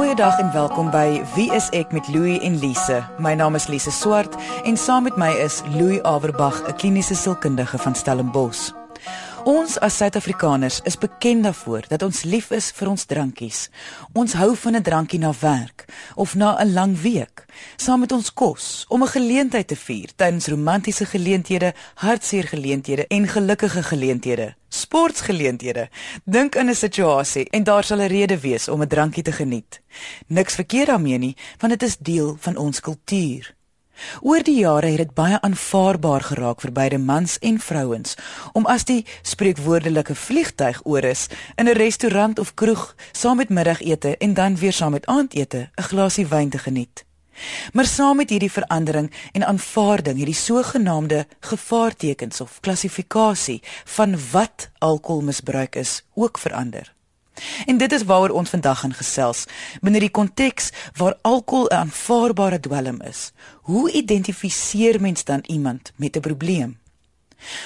Goeiedag en welkom by Wie is ek met Louie en Lise. My naam is Lise Swart en saam met my is Louie Averbag, 'n kliniese sielkundige van Stellenbosch. Ons as Suid-Afrikaners is bekend daarvoor dat ons lief is vir ons drankies. Ons hou van 'n drankie na werk of na 'n lang week, saam met ons kos, om 'n geleentheid te vier tydens romantiese geleenthede, hartseer geleenthede en gelukkige geleenthede. Sportgeleenthede. Dink aan 'n situasie en daar sal 'n rede wees om 'n drankie te geniet. Niks verkeerd daarmee nie, want dit is deel van ons kultuur. Oor die jare het dit baie aanvaarbaar geraak vir beide mans en vrouens om as die spreekwoordelike vliegtyg oor is in 'n restaurant of kroeg saam met middagete en dan weer saam met aandete 'n glasie wyn te geniet. Maar saam met hierdie verandering en aanvaarding het die sogenaamde gevaartekens of klassifikasie van wat alkoholmisbruik is ook verander. En dit is waaroor ons vandag gaan gesels. Binne die konteks waar alkohol 'n aanvaarbare dwelm is, hoe identifiseer mens dan iemand met 'n probleem?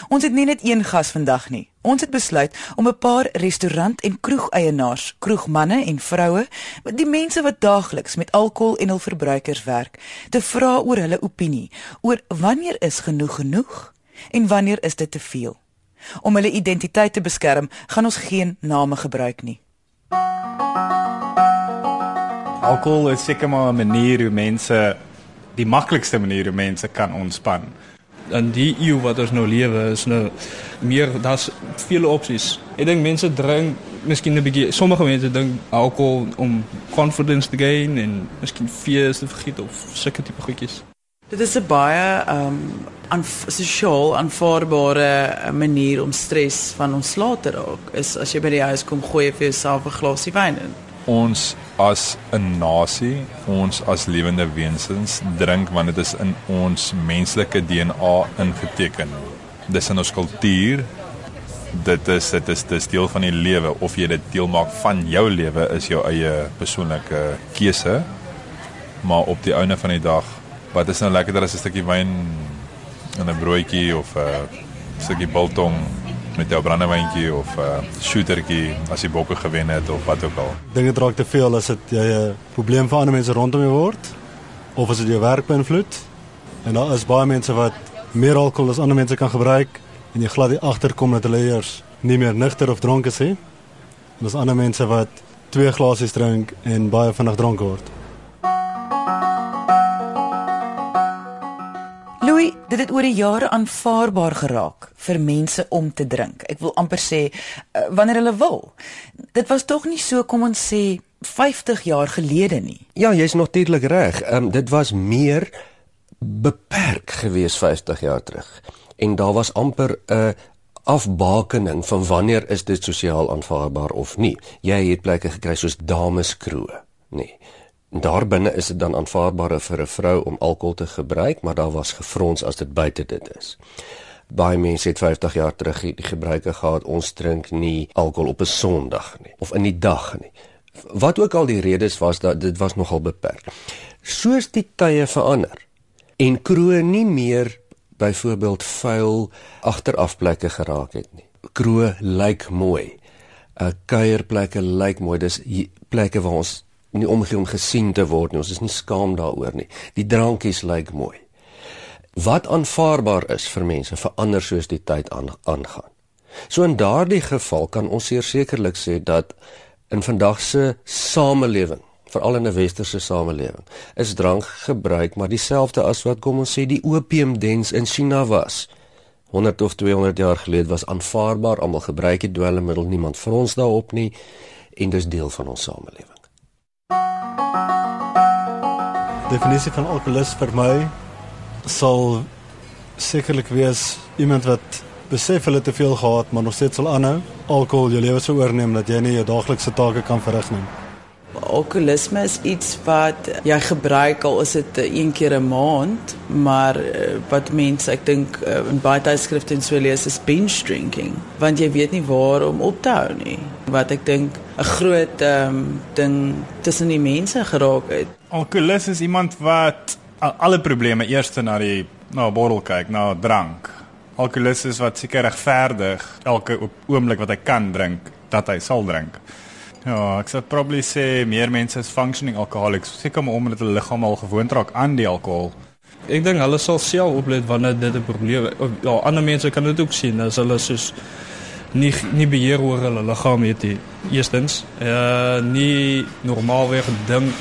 Ons het nie net een gas vandag nie. Ons het besluit om 'n paar restaurant- en kroegeienaars, kroegmanne en vroue, die mense wat daagliks met alkohol en hul verbruikers werk, te vra oor hulle opinie oor wanneer is genoeg genoeg en wanneer is dit te veel. Om hulle identiteit te beskerm, gaan ons geen name gebruik nie. Alkohol is seker maar 'n manier hoe mense die maklikste manier hoe mense kan ontspan. In die eeu wat ons nou lewe is nou meer daar's vele opsies. Ek dink mense drink miskien 'n bietjie sommige mense dink alkohol om confidence te gain en miskien fees te vergeet of sulke tipe goedjies. Dit is 'n baie um aan sosiaal aanvaarbare manier om stres van ontslae te raak. Is as jy by die huis kom gooi jy vir jouself 'n glasie wyn in. Ons as 'n nasie, ons as lewende wesens drink want dit is in ons menslike DNA ingeteken. Dis in ons kultuur. Dit is dit is dis deel van die lewe of jy dit deel maak van jou lewe is jou eie persoonlike keuse. Maar op die einde van die dag, wat is nou lekkerder as 'n stukkie wyn en 'n broodjie of 'n stukkie biltong met jou brandewyntjie of 'n uh, shootertjie as jy bokke gewen het of wat ook al. Dinge draak te veel as dit jy 'n probleem vir ander mense rondom jou word of as dit jou werk beïnvloed. En daar is baie mense wat meer alkohol as ander mense kan gebruik en jy glad nie agterkom dat hulle eers nie meer nigter of dronk is nie. En daar's ander mense wat twee glasies drink en baie vinnig dronk word. Dit het oor die jare aanvaarbaar geraak vir mense om te drink. Ek wil amper sê uh, wanneer hulle wil. Dit was tog nie so kom ons sê 50 jaar gelede nie. Ja, jy's natuurlik reg. Ehm um, dit was meer beperk gewees 50 jaar terug. En daar was amper 'n afbakening van wanneer is dit sosiaal aanvaarbaar of nie. Jy het plekke gekry soos dameskroë, nê. Nee. Daarbinne is dit dan aanvaarbaar vir 'n vrou om alkohol te gebruik, maar daar was gefrons as dit buite dit is. Baie mense het 50 jaar terug die gebruike gehad ons drink nie alkohol op 'n Sondag nie of in die dag nie. Wat ook al die redes was dat dit was nogal beperk. Soos die tye verander en kroe nie meer byvoorbeeld vuil agterafplekke geraak het nie. Kroe lyk mooi. 'n Kuierplekke lyk mooi. Dis plekke waar ons nie omgee om gesien te word nie. Ons is nie skaam daaroor nie. Die drankies lyk mooi. Wat aanvaarbaar is vir mense verander soos die tyd aan, aangaan. So in daardie geval kan ons sekerlik sê dat in vandag se samelewing, veral in 'n westerse samelewing, is drank gebruik maar dieselfde as wat kom ons sê die opiumdens in China was. 100 of 200 jaar gelede was aanvaarbaar, almal gebruik dit dwelmmiddel, niemand frons daarop nie en dis deel van ons samelewing. Definisie van alkoholis vir my sal sekerlik wees iemand wat besef hulle te veel gehad, maar nog steeds sal aanhou alkohol jou lewe sou oorneem dat jy nie jou daaglikse take kan verrig nie. Alkoholisme is iets wat jy gebruik al is dit een keer 'n maand, maar eh, wat mense ek dink eh, in baie tydskrifte en so lees is binge drinking, want jy weet nie waar om op te hou nie. Wat ek dink 'n groot um, ding tussen die mense geraak het. Alkoholis is iemand wat alle probleme eers na die na 'n bottel kyk, na drank. Alkoholis is wat seker regverdig elke oomblik wat hy kan drink, dat hy sal drink. Ja, ek sou probably sê meer mense is functioning alcoholics, seker maar omdat hulle liggaam al gewoond raak aan die alkohol. Ek dink hulle sal self oplet wanneer dit 'n probleem is. Ja, ander mense kan dit ook sien as hulle soos nie nie beheer oor hulle liggaam het nie. Eerstens, uh nie normaalweg dink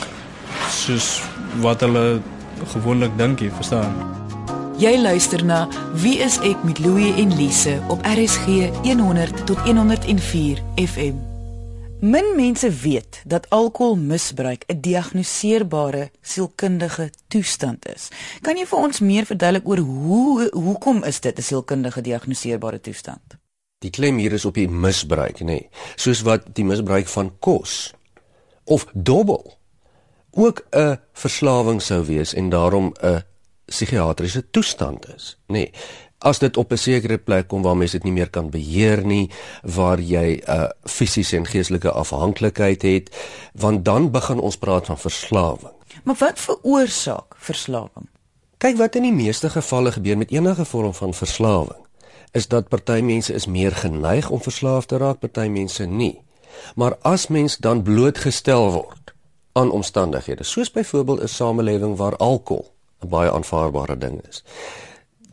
soos wat hulle gewoonlik dink, jy verstaan? Jy luister na Wie is ek met Louie en Lise op RSG 100 tot 104 FM. Min mense weet dat alkoholmisbruik 'n diagnoseerbare sielkundige toestand is. Kan jy vir ons meer verduidelik oor hoe hoekom is dit 'n sielkundige diagnoseerbare toestand? Die klem hier is op die misbruik, nê. Nee. Soos wat die misbruik van kos of dobbel ook 'n verslawing sou wees en daarom 'n psigiatriese toestand is, nê. Nee, as dit op 'n sekere plek kom waar mense dit nie meer kan beheer nie, waar jy 'n uh, fisiese en geestelike afhanklikheid het, want dan begin ons praat van verslawing. Maar wat veroorsaak verslawing? Kyk wat in die meeste gevalle gebeur met enige vorm van verslawing, is dat party mense is meer geneig om verslaaf te raak, party mense nie. Maar as mens dan blootgestel word aan omstandighede, soos byvoorbeeld 'n samelewing waar alkohol 'n baie aanvaarbare ding is.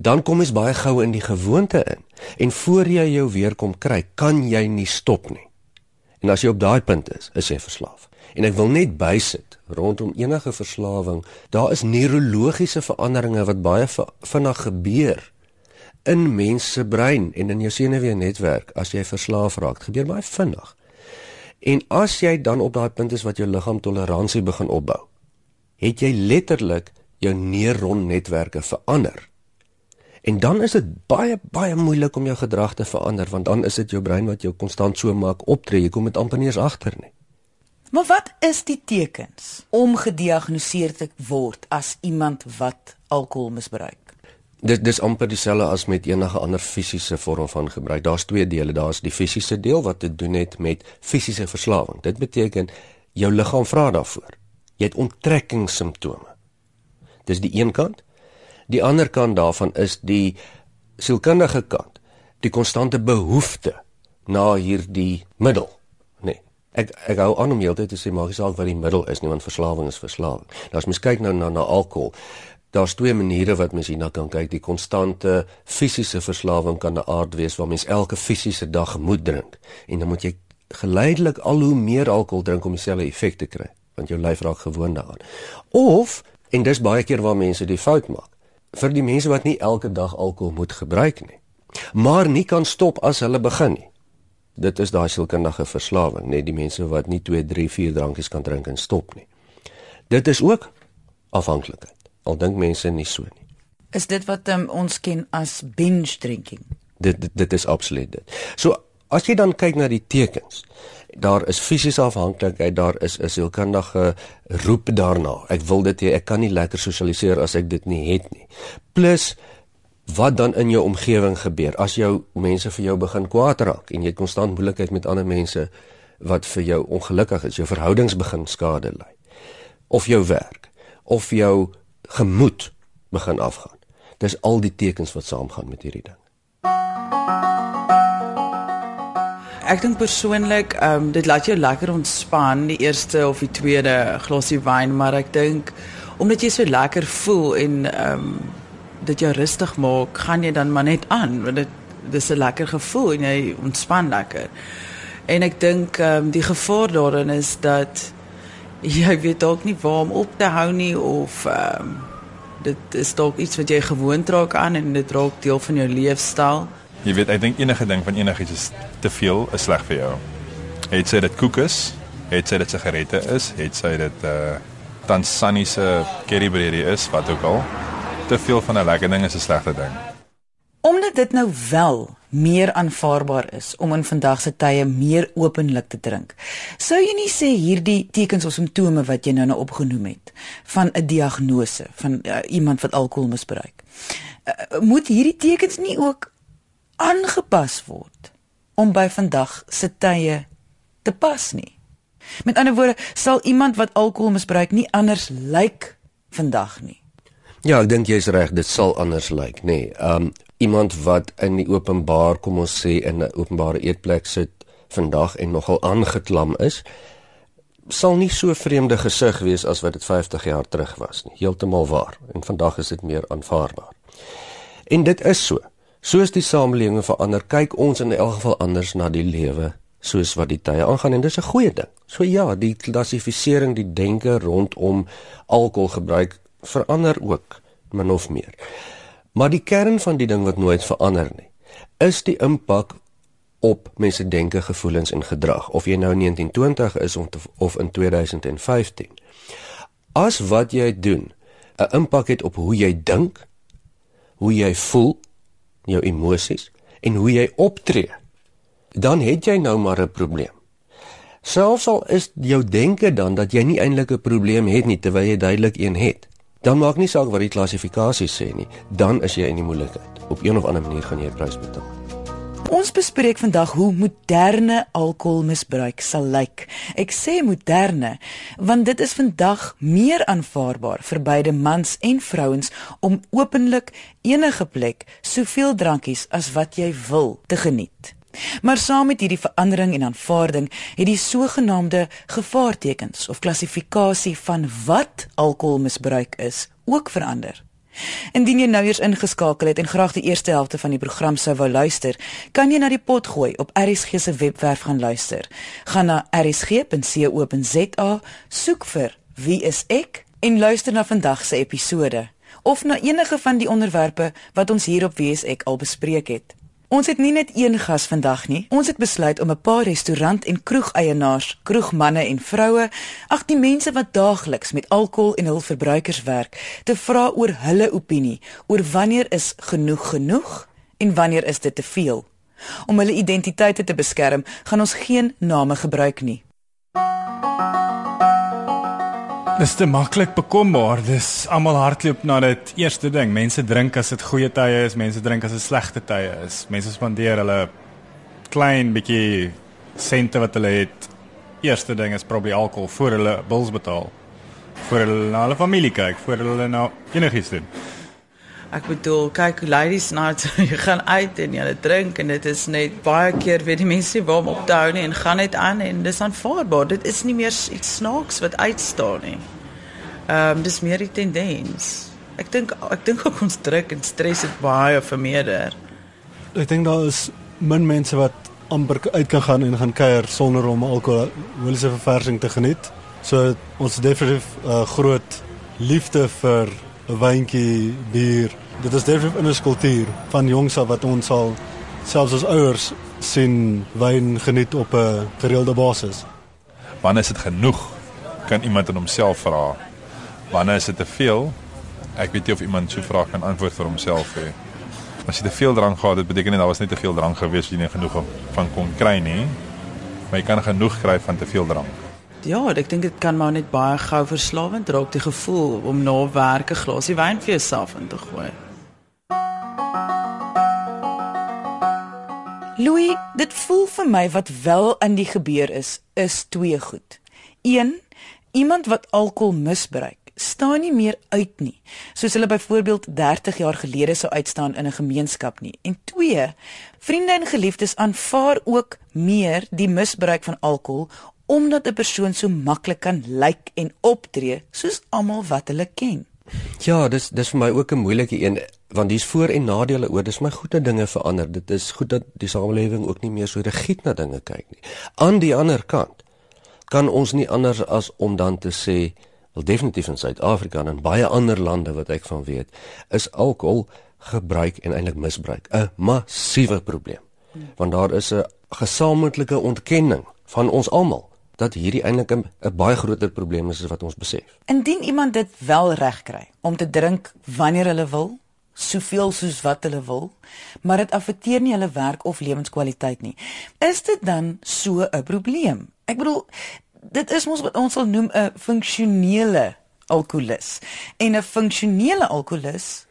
Dan kom jy baie gou in die gewoonte in en voor jy jou weer kom kry, kan jy nie stop nie. En as jy op daai punt is, is jy verslaaf. En ek wil net bysit rondom enige verslawing, daar is neurologiese veranderinge wat baie vinnig gebeur in mense se brein en in jou senuweennetwerk as jy verslaaf raak. Dit gebeur baie vinnig. En as jy dan op daai punt is wat jou liggaam toleransie begin opbou, het jy letterlik jou neuronnetwerke verander. En dan is dit baie baie moeilik om jou gedrag te verander want dan is dit jou brein wat jou konstant so maak optree. Jy kom met amper nie eens agter nie. Maar wat is die tekens om gediagnoseer te word as iemand wat alkohol misbruik? Dit dis amper dieselfde as met enige ander fisiese vorm van gebruik. Daar's twee dele. Daar's die fisiese deel wat te doen het met fisiese verslawing. Dit beteken jou liggaam vra daarvoor. Jy het onttrekkingssimptome. Dis die een kant. Die ander kant daarvan is die sielkundige kant. Die konstante behoefte na hierdie middel, nê. Nee. Ek ek hou aan om heeltyd te sê maak nie saak wat die middel is nie, want verslawing is verslawing. Nou as mens kyk nou na na alkohol, daar's twee maniere wat mens hierna kan kyk. Die konstante fisiese verslawing kan 'n aard wees waar mens elke fisiese dag moet drink en dan moet jy geleidelik al hoe meer alkohol drink om dieselfde effek te kry, want jou lyf raak gewoond daaraan. Of En dis baie keer waar mense die fout maak. Vir die mense wat nie elke dag alkohol moet gebruik nie, maar nie kan stop as hulle begin nie. Dit is daai sielkundige verslawing, net die mense wat nie 2, 3, 4 drankies kan drink en stop nie. Dit is ook afhanklikheid. Al dink mense nie so nie. Is dit wat um, ons ken as binge drinking? Dit dit, dit is absoluut dit. So as jy dan kyk na die tekens, daar is fisiese afhanklikheid, daar is 'n sielkundige roep daarna. Ek wil dit hê, ek kan nie lekker sosialiseer as ek dit nie het nie. Plus wat dan in jou omgewing gebeur as jou mense vir jou begin kwaad raak en jy konstant moeilikheid met ander mense wat vir jou ongelukkig is, jou verhoudings begin skade ly. Of jou werk, of jou gemoed begin afgaan. Dis al die tekens wat saamgaan met hierdie ding. Ek dink persoonlik, ehm um, dit laat jou lekker ontspan die eerste of die tweede glasie wyn, maar ek dink omdat jy so lekker voel en ehm um, dit jou rustig maak, gaan jy dan maar net aan want dit dis 'n lekker gevoel en jy ontspan lekker. En ek dink ehm um, die gevaar daarin is dat jy weet dalk nie waar om op te hou nie of ehm um, dit is dalk iets wat jy gewoond raak aan en dit raak deel van jou leefstyl. Jy weet, ek dink enige ding van enigiets is te veel is sleg vir jou. Het sy dit koek is, het sy dit sigarette is, het sy dit uh Tansaniese currybredi is, wat ook al. Te veel van 'n lekker ding is 'n slegte ding. Omdat dit nou wel meer aanvaarbaar is om in vandag se tye meer openlik te drink. Sou jy nie sê hierdie tekens of simptome wat jy nou nou opgenoem het van 'n diagnose van uh, iemand wat alkohol misbruik. Uh, moet hierdie tekens nie ook aangepas word om by vandag se tye te pas nie. Met ander woorde, sal iemand wat alkohol misbruik nie anders lyk vandag nie. Ja, ek dink jy's reg, dit sal anders lyk, nê. Nee. Um iemand wat in die openbaar, kom ons sê in 'n openbare eetplek sit vandag en nogal aangeklam is, sal nie so vreemde gesig wees as wat dit 50 jaar terug was nie. Heeltemal waar. En vandag is dit meer aanvaarbaar. En dit is so. Soos die samelewing verander, kyk ons in elk geval anders na die lewe soos wat die tye aangaan en dis 'n goeie ding. So ja, die klassifisering, die denke rondom alkoholgebruik verander ook min of meer. Maar die kern van die ding wat nooit verander nie, is die impak op mense denke, gevoelens en gedrag of jy nou in 1920 is of in 2015. As wat jy doen 'n impak het op hoe jy dink, hoe jy voel, jou emosies en hoe jy optree, dan het jy nou maar 'n probleem. Selfs al is jou denke dan dat jy nie eintlik 'n probleem het nie terwyl jy duidelik een het, dan maak nie saak wat die klassifikasie sê nie, dan is jy in die moeilikheid. Op een of ander manier gaan jy 'n prys betaal. Ons bespreek vandag hoe moderne alkoholmisbruik sal lyk. Ek sê moderne want dit is vandag meer aanvaarbaar vir beide mans en vrouens om openlik enige plek soveel drankies as wat jy wil te geniet. Maar saam met hierdie verandering en aanvaarding het die sogenaamde gevaartekens of klassifikasie van wat alkoholmisbruik is ook verander. Indien jy nou eers ingeskakel het en graag die eerste helfte van die program sou wou luister, kan jy na die pot gooi op RSG se webwerf gaan luister. Gaan na rsg.co.za, soek vir Wie is ek en luister na vandag se episode of na enige van die onderwerpe wat ons hier op Wie is ek al bespreek het. Ons het nie net een gas vandag nie. Ons het besluit om 'n paar restaurant en kroegeienaars, kroegmanne en vroue, ag die mense wat daagliks met alkohol en hul verbruikers werk, te vra oor hulle opinie oor wanneer is genoeg genoeg en wanneer is dit te veel. Om hulle identiteite te beskerm, gaan ons geen name gebruik nie. Dis te maklik bekombaar. Dis almal hardloop na dit eerste ding. Mense drink as dit goeie tye is, mense drink as dit slegte tye is. Mense spandeer hulle klein bietjie sente wat hulle het. Eerste ding is probeer alkohol voor hulle bills betaal. Voor hulle na hulle familie kyk, voor hulle nou enigiets doen. Ek bedoel, kyk hoe ladies night, jy gaan uit en jy drink en dit is net baie keer weet die mense nie waar om op te hou nie en gaan net aan en dis aanvaarbaar. Dit is nie meer iets snaaks wat uitstaan nie. Ehm um, dis meer die tendens. Ek dink ek dink ook ons druk en stres het baie vermeerder. Ek dink daar is min mense wat amper uit kan gaan en gaan kuier sonder om alkoholiese verversing te geniet. So ons definitief 'n uh, groot liefde vir 'n wyntjie, bier. Dit is definitief in ons kultuur van jongs af wat ons al selfs as ouers sien wyn geniet op 'n gereelde basis. Wanneer is dit genoeg? Kan iemand in homself vra wanneer is dit te veel? Ek weet nie of iemand so vra kan antwoord vir homself nie. As jy te veel drank gehad het, beteken dit daar was net te veel drank gewees, jy nie genoeg van kon kry nie. Maar jy kan genoeg kry van te veel drank. Ja, ek dink dit kan maar net baie gou verslawend raak, die gevoel om na werk 'n glasie wyn vir jouself in te gooi. Louis, dit voel vir my wat wel in die gebeur is, is twee goed. 1. Iemand wat alkohol misbruik staan nie meer uit nie, soos hulle byvoorbeeld 30 jaar gelede sou uitstaan in 'n gemeenskap nie. En 2, vriende en geliefdes aanvaar ook meer die misbruik van alkohol omdat 'n persoon so maklik kan lyk en optree soos almal wat hulle ken. Ja, dis dis vir my ook 'n moeilike een want dis voor en nadele oor. Dis my goeie dinge verander. Dit is goed dat die samelewing ook nie meer so rigied na dinge kyk nie. Aan die ander kant kan ons nie anders as om dan te sê wel definitief in Suid-Afrika en in baie ander lande wat ek van weet, is alkohol gebruik en eintlik misbruik 'n massiewe probleem. Want daar is 'n gesamentlike ontkenning van ons almal dat hierdie eintlik 'n baie groter probleem is as wat ons besef. Indien iemand dit wel reg kry om te drink wanneer hulle wil, soveel soos wat hulle wil, maar dit affekteer nie hulle werk of lewenskwaliteit nie, is dit dan so 'n probleem? Ek bedoel, dit is mos wat ons sal noem 'n funksionele alkoholus. En 'n funksionele alkoholus,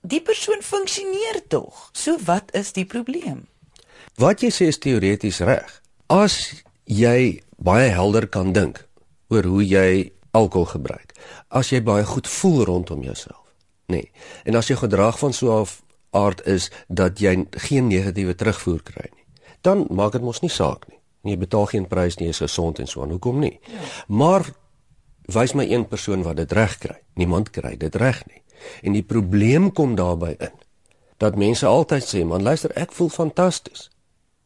die persoon funksioneer tog. So wat is die probleem? Wat jy sê is teoreties reg. As jy baie helder kan dink oor hoe jy alkohol gebruik, as jy baie goed voel rondom jouself, nê. Nee. En as jy gedrag van so 'n aard is dat jy geen negatiewe terugvoer kry nie, dan maak dit mos nie saak nie jy betaal geen prys nie, jy is gesond en so aan. Hoekom nie? Ja. Maar wys my een persoon wat dit reg kry. Niemand kry dit reg nie. En die probleem kom daarbey in dat mense altyd sê, "Man, luister, ek voel fantasties.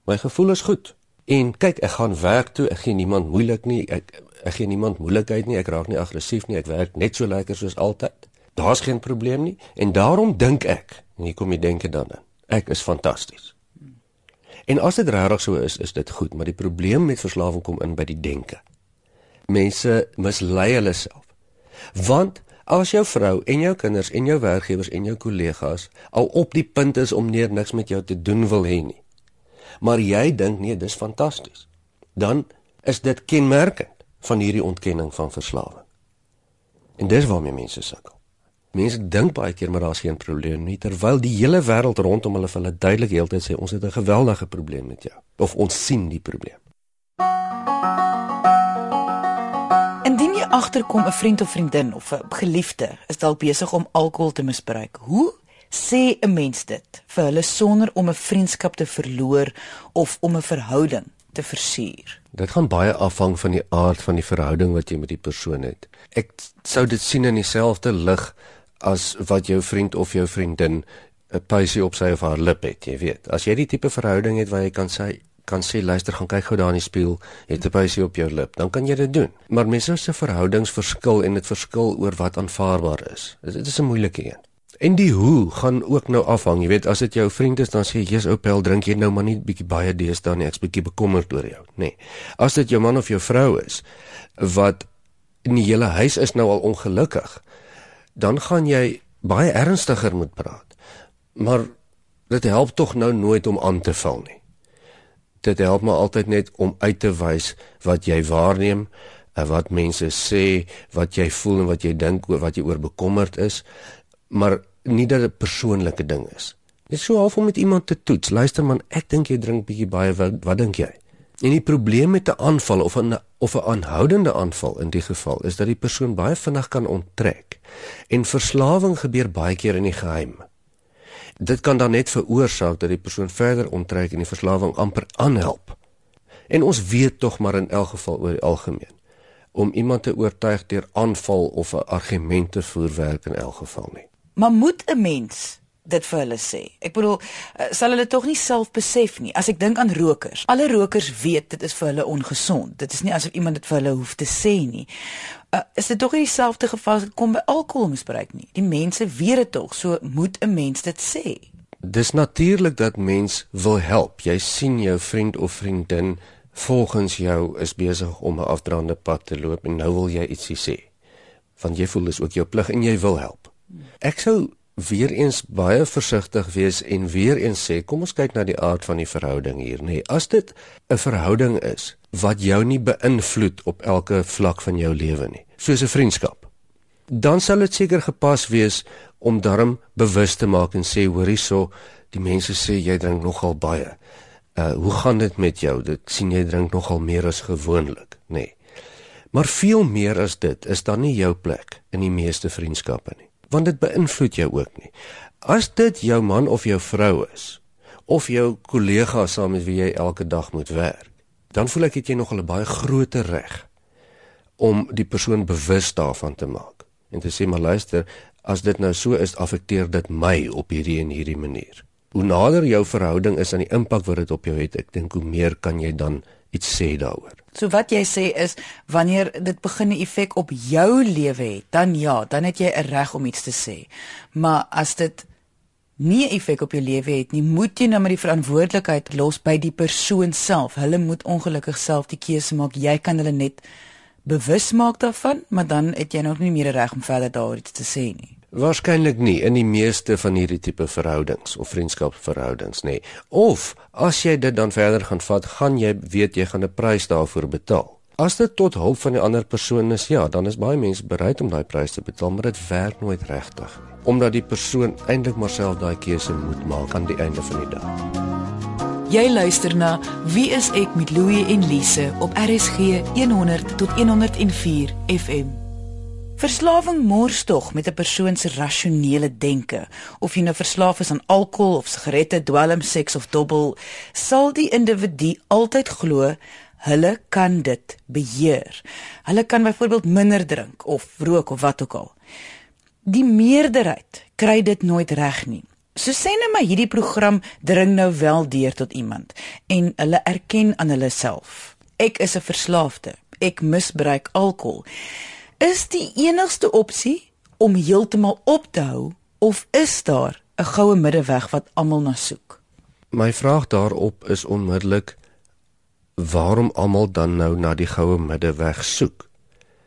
My gevoel is goed." En kyk, ek gaan werk toe, ek gee niemand moeilik nie, ek ek gee niemand moeilikheid nie, ek raak nie aggressief nie, ek werk net so lekker soos altyd. Daar's geen probleem nie en daarom dink ek, en hier kom jy denke dan in. Ek is fantasties. En as dit regtig so is, is dit goed, maar die probleem met verslawing kom in by die denke. Mense mislei hulle self. Want as jou vrou en jou kinders en jou werkgewers en jou kollegas al op die punt is om neer niks met jou te doen wil hê nie. Maar jy dink nee, dis fantasties. Dan is dit kenmerkend van hierdie ontkenning van verslawing. En dis waarmee mense sukkel. Mense dink baie keer maar daar's geen probleem nie terwyl die hele wêreld rondom hulle vir hulle duidelik heeltyd sê ons het 'n geweldige probleem met jou of ons sien die probleem. Indien jy agterkom 'n vriend of vriendin of 'n geliefde is dalk besig om alkohol te misbruik, hoe sê 'n mens dit vir hulle sonder om 'n vriendskap te verloor of om 'n verhouding te versuur? Dit gaan baie afhang van die aard van die verhouding wat jy met die persoon het. Ek sou dit sien in dieselfde lig as wat jou vriend of jou vriendin 'n puisie op sy of haar lip het, jy weet. As jy die tipe verhouding het waar jy kan sê kan sê luister gaan kyk gou daar in die spieël, het 'n puisie op jou lip, dan kan jy dit doen. Maar mense se verhoudings verskil en dit verskil oor wat aanvaarbaar is. Dit is 'n moeilike een. En die hoe gaan ook nou afhang, jy weet, as dit jou vriend is dan sê jy, "Jesus, Opel, drink jy nou maar nie bietjie baie deesdae nie, ek's bietjie bekommerd oor jou." Nee. As dit jou man of jou vrou is wat in die hele huis is nou al ongelukkig, dan gaan jy baie ernstiger moet praat. Maar dit help tog nou nooit om aan te val nie. Dit help maar altyd net om uit te wys wat jy waarneem, en wat mense sê, wat jy voel en wat jy dink oor wat jy oor bekommerd is, maar nie dat dit 'n persoonlike ding is. Dit is so half om met iemand te toets. Luister man, ek dink jy drink bietjie baie wat, wat dink jy? En die probleem met 'n aanval of 'n of 'n aanhoudende aanval in die geval is dat die persoon baie vinnig kan onttrek. En verslawing gebeur baie keer in die geheim. Dit kan dan net veroorsaak dat die persoon verder onttrek en die verslawing amper aanhelp. En ons weet tog maar in elk geval oor die algemeen om iemand te oortuig deur aanval of 'n argument te voer werk in elk geval nie. Maar moet 'n mens dit vir hulle sê. Ek bedoel, uh, sal hulle tog nie self besef nie. As ek dink aan rokers, alle rokers weet dit is vir hulle ongesond. Dit is nie asof iemand dit vir hulle hoef te sê nie. Uh, is dit tog nie dieselfde geval as dit kom by alkoholmisbruik nie? Die mense weet dit tog, so moet 'n mens dit sê. Dis natuurlik dat mens wil help. Jy sien jou vriend of vriendin volgens jou is besig om 'n afdraande pad te loop en nou wil jy ietsie sê. Want jy voel dis ook jou plig en jy wil help. Ek sou weer eens baie versigtig wees en weer eens sê kom ons kyk na die aard van die verhouding hier nê. Nee, as dit 'n verhouding is wat jou nie beïnvloed op elke vlak van jou lewe nie, soos 'n vriendskap, dan sal dit seker gepas wees om darm bewus te maak en sê hoor hierso, die mense sê jy drink nogal baie. Uh hoe gaan dit met jou? Dit sien jy drink nogal meer as gewoonlik, nê. Nee. Maar veel meer as dit is dan nie jou plek in die meeste vriendskappe nie want dit beïnvloed jou ook nie. As dit jou man of jou vrou is of jou kollega saam met wie jy elke dag moet werk, dan voel ek het jy nog 'n baie groter reg om die persoon bewus daarvan te maak en te sê maar luister, as dit nou so is, affekteer dit my op hierdie en hierdie manier. Hoe nader jou verhouding is aan die impak wat dit op jou het, ek dink hoe meer kan jy dan iets sê daaroor. So wat jy sê is wanneer dit begin 'n effek op jou lewe het, dan ja, dan het jy 'n reg om iets te sê. Maar as dit nie 'n effek op jou lewe het nie, moet jy nou maar die verantwoordelikheid los by die persoon self. Hulle moet ongelukkig self die keuse maak. Jy kan hulle net bewus maak daarvan, maar dan het jy nog nie meer reg om verder daaroor iets te sê nie. Waarskynlik nie in die meeste van hierdie tipe verhoudings of vriendskapsverhoudings nê. Of as jy dit dan verder gaan vat, gaan jy weet jy gaan 'n prys daarvoor betaal. As dit tot hulp van die ander persoon is, ja, dan is baie mense bereid om daai prys te betaal, maar dit werk nooit regtig nie. Omdat die persoon eintlik maar self daai keuse moet maak aan die einde van die dag. Jy luister na Wie is ek met Louie en Lise op RSG 100 tot 104 FM. Verslawing mors tog met 'n persoon se rasionele denke. Of jy nou verslaaf is aan alkohol of sigarette, dwelm, seks of dobbel, sal die individu altyd glo hulle kan dit beheer. Hulle kan byvoorbeeld minder drink of rook of wat ook al. Die meerderheid kry dit nooit reg nie. So sê net maar hierdie program dring nou wel deur tot iemand en hulle erken aan hulle self. Ek is 'n verslaafde. Ek misbruik alkohol is die enigste opsie om heeltemal op te hou of is daar 'n goue middeweg wat almal na soek? My vraag daarop is onmiddellik waarom almal dan nou na die goue middeweg soek.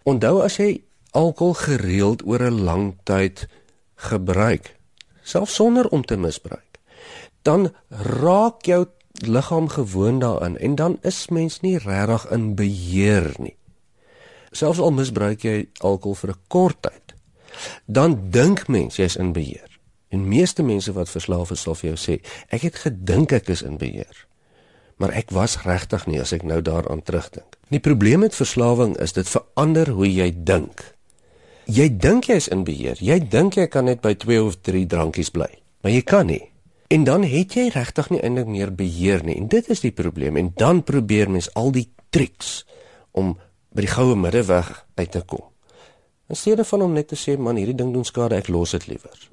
Onthou as jy alkohol gereeld oor 'n lang tyd gebruik, selfs sonder om te misbruik, dan raak jou liggaam gewoond daaraan en dan is mens nie regtig in beheer nie selfs al misbruik jy alkohol vir 'n kort tyd, dan dink mens jy's in beheer. En meeste mense wat verslaaf is sal vir jou sê, ek het gedink ek is in beheer. Maar ek was regtig nie as ek nou daaraan terugdink. Die probleem met verslawing is dit verander hoe jy dink. Jy dink jy's in beheer. Jy dink jy kan net by 2 of 3 drankies bly, maar jy kan nie. En dan het jy regtig nie eintlik meer beheer nie. En dit is die probleem. En dan probeer mens al die triks om by die goue middeweg uit te kom. In steede van om net te sê man hierdie ding doen skade, ek los dit liewer.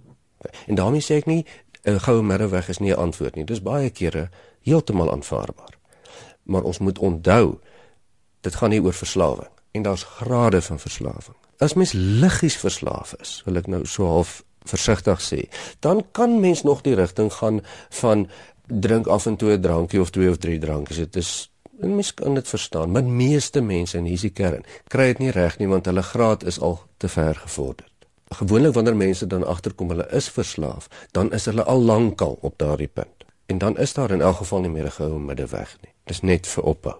En daarmee sê ek nie 'n goue middeweg is nie 'n antwoord nie. Dis baie kere heeltemal aanvaarbaar. Maar ons moet onthou dit gaan nie oor verslawing en daar's grade van verslawing. As mens liggies verslaaf is, wil ek nou so half versigtig sê, dan kan mens nog die rigting gaan van drink af en toe 'n drankie of twee of drie drankies. Dit is En mens kan dit verstaan, maar meeste mense in hierdie kern kry dit nie reg nie want hulle graad is al te ver gevorder. Gewoonlik wanneer mense dan agterkom hulle is verslaaf, dan is hulle al lankal op daardie punt. En dan is daar in elk geval nie meer 'n goue middeweg nie. Dis net vir ophou.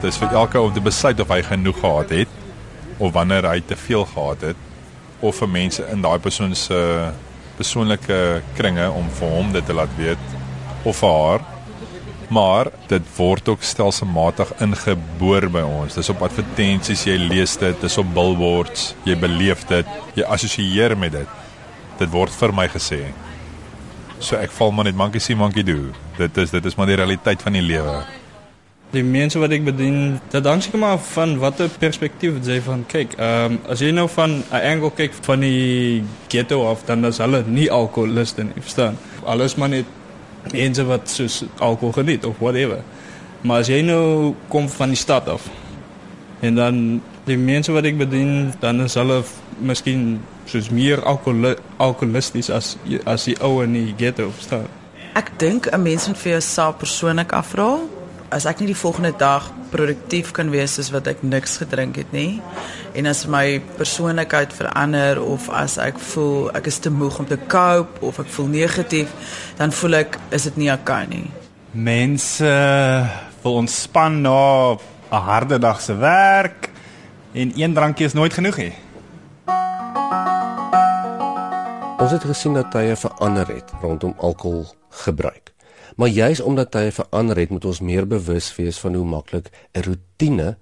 Dis vir elke om te besluit of hy genoeg gehad het of wanneer hy te veel gehad het of vir mense in daai persoon se persoonlike kringe om vir hom dit te laat weet of vir haar. Maar dit word ook stelselmatig ingeboor by ons. Dis op advertensies, jy lees dit, dis op billboards, jy beleef dit, jy assosieer met dit. Dit word vir my gesê. So ek val maar net monkey see monkey do. Dit is dit is maar die realiteit van die lewe. Die mense wat ek bedien, dit hang seker maar van watter perspektief jy van kyk. Ehm um, as jy nou van 'n angle kyk van die ghetto af, dan is hulle nie alkoholiste nie, verstaan? Alles maar net mense wat soos alkohol geniet of whatever. Maar as jy nou kom van die stad af en dan die mense wat ek bedien, dan is hulle miskien soos meer alkohol alkoholisties as as die ou in die ghetto, verstaan? Ek dink 'n mens moet vir jouself persoonlik afvra as ek nie die volgende dag produktief kan wees soos wat ek niks gedrink het nie en as my persoonlikheid verander of as ek voel ek is te moeg om te cope of ek voel negatief dan voel ek is dit nie okay nie mense wil ontspan na 'n harde dag se werk en een drankie is nooit genoeg nie Ons het gesien dat tye verander het rondom alkohol gebruik. Maar juis omdat hy verander het, moet ons meer bewus wees van hoe maklik 'n rotine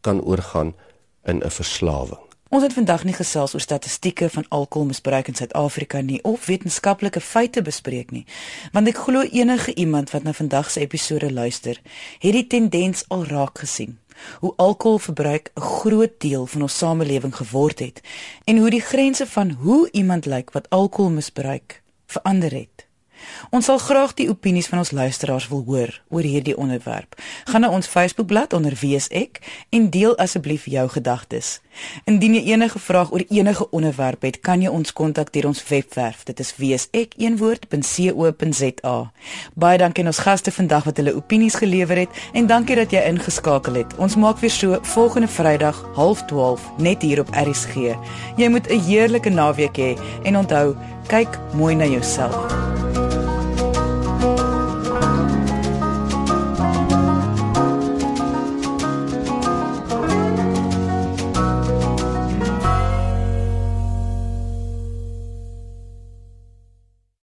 kan oorgaan in 'n verslawing. Ons het vandag nie gesels oor statistieke van alkoholmisbruik in Suid-Afrika nie of wetenskaplike feite bespreek nie, want ek glo enige iemand wat na vandag se episode luister, het die tendens al raak gesien hoe alkoholverbruik 'n groot deel van ons samelewing geword het en hoe die grense van hoe iemand lyk wat alkohol misbruik verander het. Ons sal graag die opinies van ons luisteraars wil hoor oor hierdie onderwerp. Gaan na ons Facebookblad onder WSEK en deel asseblief jou gedagtes. Indien jy enige vraag oor enige onderwerp het, kan jy ons kontak deur ons webwerf. Dit is wsek.co.za. Baie dankie aan ons gaste vandag wat hulle opinies gelewer het en dankie dat jy ingeskakel het. Ons maak weer so volgende Vrydag 12:30 net hier op RSG. Jy moet 'n heerlike naweek hê en onthou, kyk mooi na jouself.